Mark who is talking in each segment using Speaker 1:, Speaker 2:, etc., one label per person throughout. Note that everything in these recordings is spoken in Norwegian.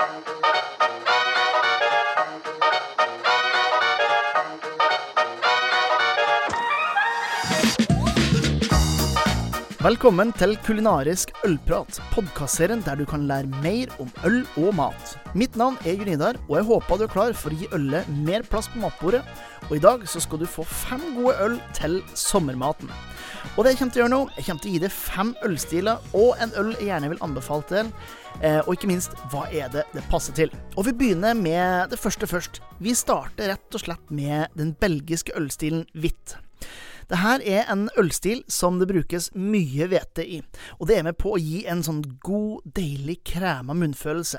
Speaker 1: Thank you. Velkommen til Kulinarisk ølprat, podkastserien der du kan lære mer om øl og mat. Mitt navn er Junidar, og jeg håper du er klar for å gi ølet mer plass på matbordet. Og i dag så skal du få fem gode øl til sommermaten. Og det jeg kommer til å gjøre nå, jeg kommer til å gi deg fem ølstiler og en øl jeg gjerne vil anbefale til. Eh, og ikke minst, hva er det det passer til? Og vi begynner med det første først. Vi starter rett og slett med den belgiske ølstilen hvitt. Det her er en ølstil som det brukes mye hvete i, og det er med på å gi en sånn god, deilig krema munnfølelse.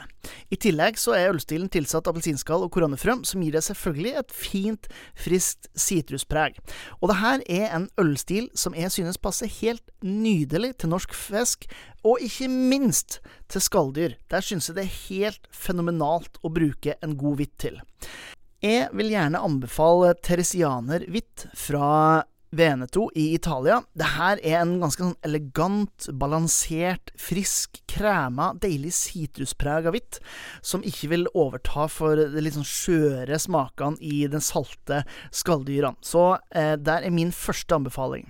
Speaker 1: I tillegg så er ølstilen tilsatt appelsinskall og koronafrø, som gir det selvfølgelig et fint, friskt sitruspreg. Og det her er en ølstil som jeg synes passer helt nydelig til norsk fisk, og ikke minst til skalldyr. Der synes jeg det er helt fenomenalt å bruke en god hvitt til. Jeg vil gjerne anbefale Teresianer hvitt fra Veneto i Italia. Det her er en ganske sånn elegant, balansert, frisk, krema, deilig sitruspreg av hvitt, som ikke vil overta for de litt sånn skjøre smakene i den salte skalldyrene. Så eh, der er min første anbefaling.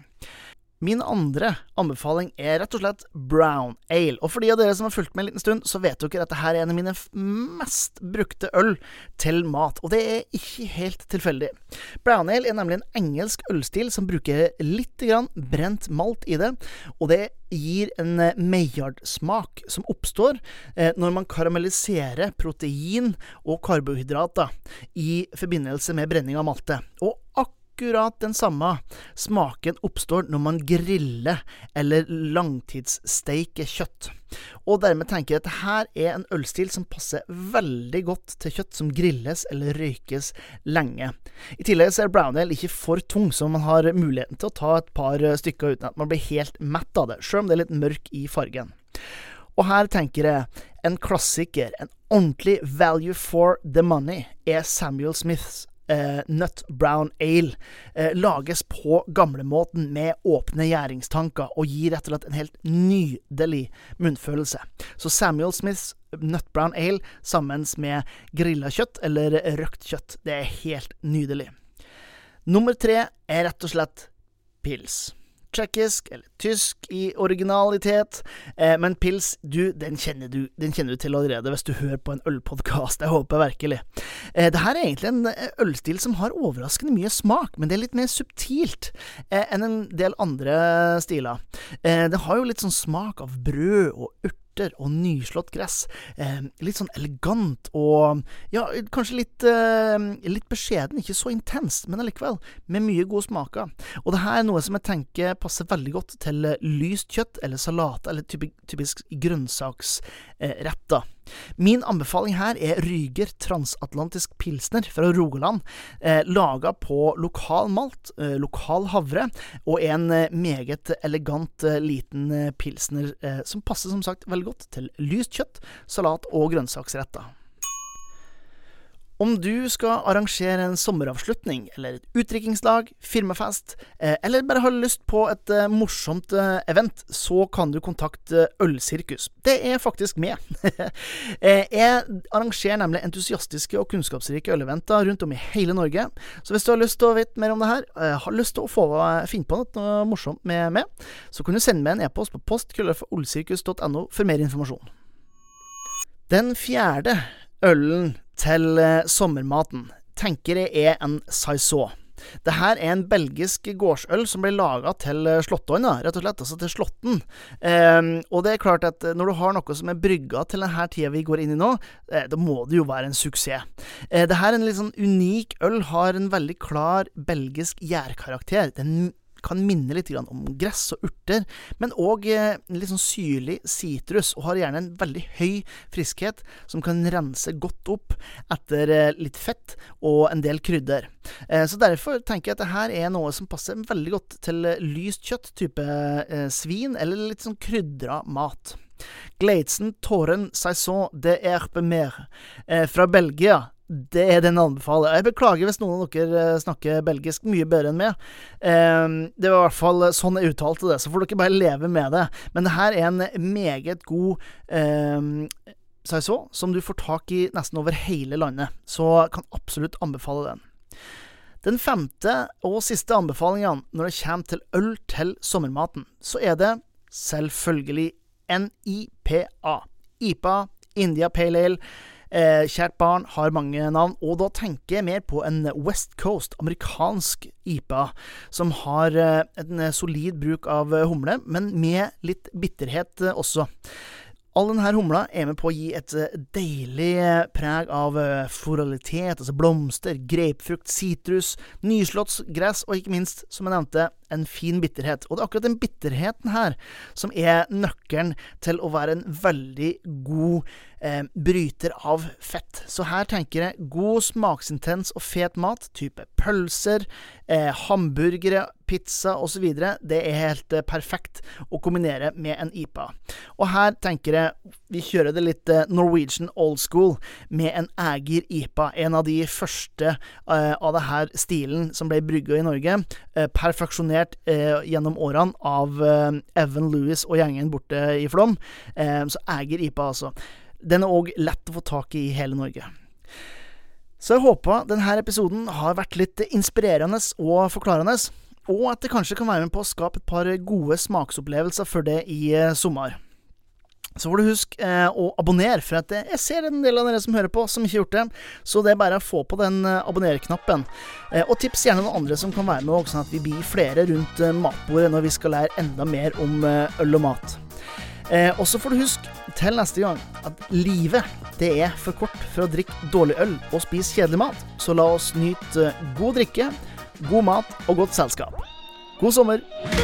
Speaker 1: Min andre anbefaling er rett og slett brown ale. Og for de av dere som har fulgt med en liten stund, så vet dere at dette er en av mine mest brukte øl til mat. Og det er ikke helt tilfeldig. Brown ale er nemlig en engelsk ølstil som bruker litt brent malt i det. Og det gir en eh, Maillard-smak som oppstår eh, når man karamelliserer protein og karbohydrater i forbindelse med brenning av maltet. Og akkurat den samme smaken oppstår når man griller eller langtidssteiker kjøtt. Og dermed tenker jeg at dette er en ølstil som passer veldig godt til kjøtt som grilles eller røykes lenge. I tillegg så er brown ale ikke for tung, så man har muligheten til å ta et par stykker uten at man blir helt mett av det, sjøl om det er litt mørk i fargen. Og her tenker jeg en klassiker, en ordentlig value for the money, er Samuel Smiths eh, Nut Brown Ale eh, lages på gamlemåten med åpne gjæringstanker og gir rett og slett en helt nydelig munnfølelse. Så Samuel Smiths Nut Brown Ale sammen med grilla kjøtt eller røkt kjøtt, det er helt nydelig. Nummer tre er rett og slett pils tsjekkisk eller tysk i originalitet, eh, men pils, du den, du, den kjenner, du, til allerede hvis du hører på en ølpodkast. Jeg håper virkelig. Eh, det her er egentlig en eh, ølstil som har overraskende mye smak, men det er litt mer subtilt eh, enn en del andre stiler. Eh, det har jo litt sånn smak av brød og urt urter og nyslått gress. Eh, litt sånn elegant og ja, kanskje litt, eh, litt beskjeden, ikke så intenst, men allikevel med mye gode smaker. Og det her er noe som jeg tenker passer veldig godt til lyst kjøtt eller salat, eller typisk, typisk grønnsaksretter. Min anbefaling her er Ryger transatlantisk pilsner fra Rogaland, eh, laga på lokal malt, eh, lokal havre, og en eh, meget elegant eh, liten eh, pilsner som passer som sagt veldig godt til lyst kjøtt, salat og grønnsaksretter. Om du skal arrangere en sommeravslutning, eller et utdrikkingslag, firmafest, eh, eller bare har lyst på et eh, morsomt eh, event, så kan du kontakte Ølsirkus. Det er faktisk meg. jeg arrangerer nemlig entusiastiske og kunnskapsrike øleventer rundt om i hele Norge. Så hvis du har lyst til å vite mer om det her, har lyst til å få finne på noe morsomt med meg, så kan du sende meg en e-post på postkrøllefolsirkus.no for mer informasjon. Den fjerde ølen til eh, sommermaten tenker jeg er en saison. Det her er en belgisk gårdsøl som ble laga til eh, rett og slett, altså til Slåtten. Um, og det er klart at eh, når du har noe som er brygga til denne tida vi går inn i nå, da må det jo være en suksess. Eh, det her er en litt sånn unik øl, har en veldig klar belgisk gjærkarakter. Den kan minne litt om gress og urter, men òg eh, litt sånn syrlig sitrus, og har gjerne en veldig høy friskhet som kan rense godt opp etter eh, litt fett og en del krydder. Eh, så derfor tenker jeg at dette er noe som passer veldig godt til lyst kjøtt, type svin, eller litt sånn krydra mat. Gleitzen Tåren Saison de Herpemer fra Belgia det er den jeg anbefaler. Jeg beklager hvis noen av dere eh, snakker belgisk mye bedre enn meg. Ehm, det var i hvert fall sånn jeg uttalte det, så får dere bare leve med det. Men det her er en meget god ehm, saison som du får tak i nesten over hele landet, så kan absolutt anbefale den. Den femte og siste anbefalingen når det kommer til øl til sommermaten, så er det selvfølgelig NIPA. IPA, India Pale Ale. Eh, kjært barn har mange navn, og da tenker jeg mer på en West Coast, amerikansk IPA, som har eh, en solid bruk av humle, men med litt bitterhet eh, også. All denne humla er med på å gi et eh, deilig eh, preg av foralitet, floralitet, altså blomster, grapefrukt, sitrus, nyslåttsgress og ikke minst, som jeg nevnte, en fin bitterhet. Og det er akkurat den bitterheten her som er nøkkelen til å være en veldig god eh, bryter av fett. Så her tenker jeg god, smaksintens og fet mat, type pølser, eh, hamburgere, pizza osv. Det er helt eh, perfekt å kombinere med en IPA. Og her tenker jeg vi kjører det litt eh, Norwegian old school med en Ægir IPA. En av de første uh, av det her stilen som ble brygga i Norge. Uh, perfeksjonert gjennom årene av Evan Lewis og gjengen borte i Flåm. så Ægir IPA, altså. Den er òg lett å få tak i i hele Norge. Så jeg håper denne episoden har vært litt inspirerende og forklarende, og at det kanskje kan være med på å skape et par gode smaksopplevelser for det i sommer. Så får du huske eh, å abonnere, for at jeg ser en del av dere som hører på, som ikke har gjort det. Så det er bare å få på den eh, abonner-knappen. Eh, og tips gjerne noen andre som kan være med, sånn at vi blir flere rundt eh, matbordet når vi skal lære enda mer om øl og mat. Eh, og så får du huske til neste gang at livet det er for kort for å drikke dårlig øl og spise kjedelig mat. Så la oss nyte god drikke, god mat og godt selskap. God sommer!